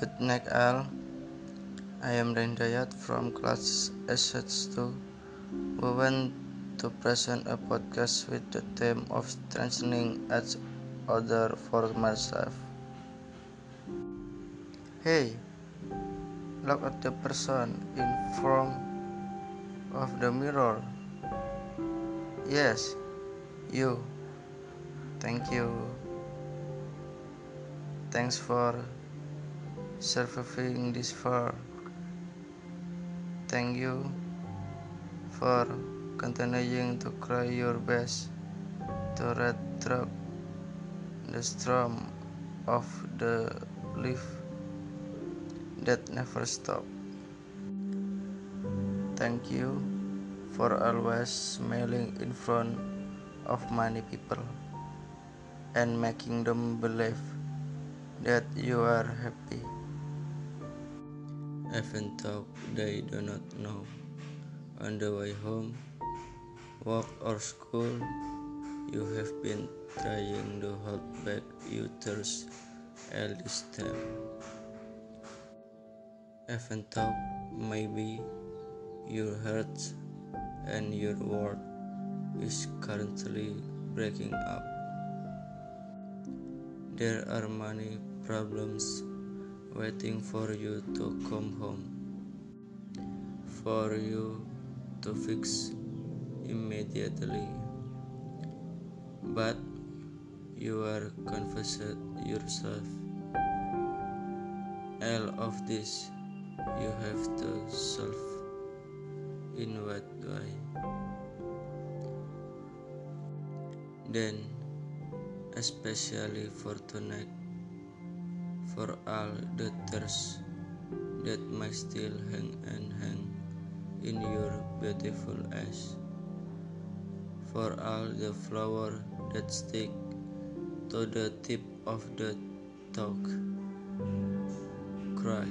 Good night all. I am Rendayat from class SH2. We want to present a podcast with the theme of strengthening each other for myself. Hey, look at the person in front of the mirror. Yes, you. Thank you. Thanks for surviving this far. Thank you for continuing to try your best to through the storm of the life that never stop. Thank you for always smiling in front of many people and making them believe that you are happy. Even though they do not know, on the way home, work or school, you have been trying to hold back thirst all this time. Even though maybe your heart and your world is currently breaking up. There are many problems waiting for you to come home, for you to fix immediately. But you are confessed yourself. All of this you have to solve in what way? Then, especially for tonight, for all the tears that might still hang and hang in your beautiful eyes, for all the flower that stick to the tip of the talk, cry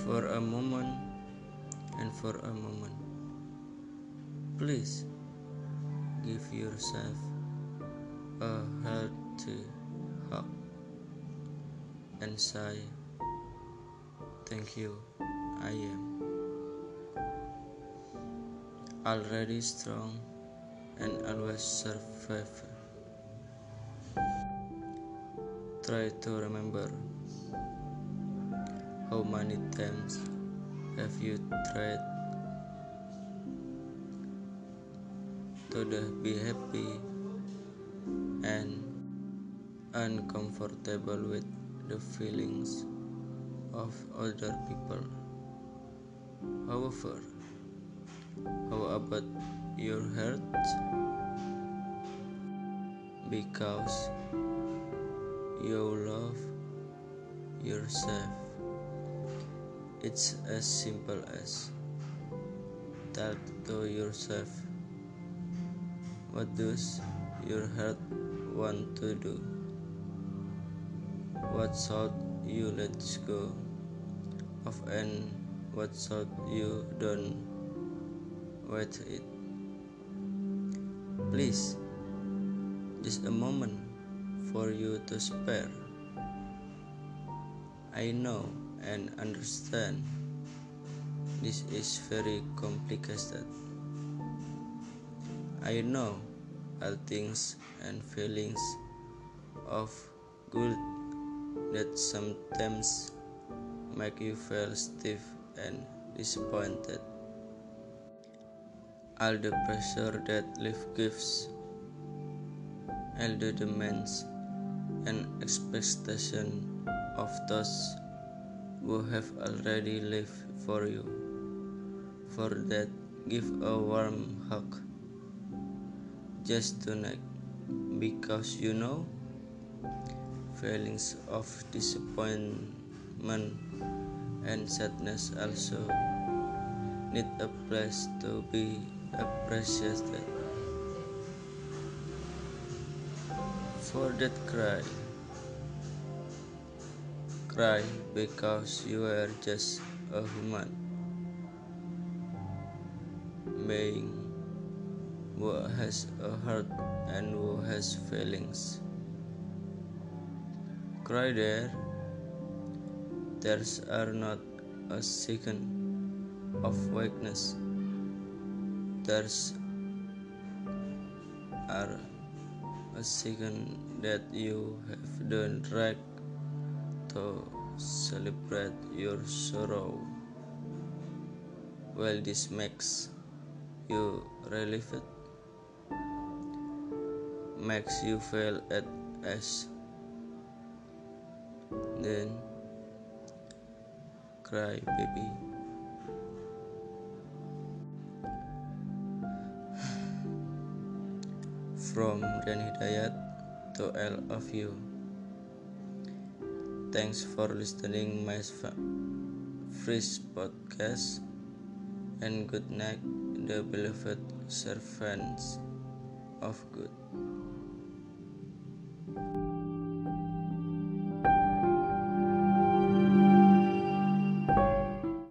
for a moment and for a moment. Please give yourself a healthy hug and say, Thank you, I am already strong and always survive. Try to remember how many times have you tried to be happy and uncomfortable with the feelings of other people? However, how about your heart? Because you love yourself. It's as simple as talk to yourself. What does your heart want to do? What should you let go of and what should you don't wait it? Please, just a moment for you to spare. I know and understand this is very complicated. I know all things and feelings of good that sometimes make you feel stiff and disappointed. All the pressure that life gives, all the demands and expectation of those who have already lived for you. For that, give a warm hug just tonight because you know feelings of disappointment and sadness also need a place to be appreciated. For that cry cry because you are just a human being who has a heart and who has feelings. Cry there. There's are not a second of weakness. There's are a second that you have done right to celebrate your sorrow. Well, this makes you relieved, makes you feel at ease. Then cry, baby. From Dan Hidayat to all of you. Thanks for listening my first podcast and good night the beloved servants of God.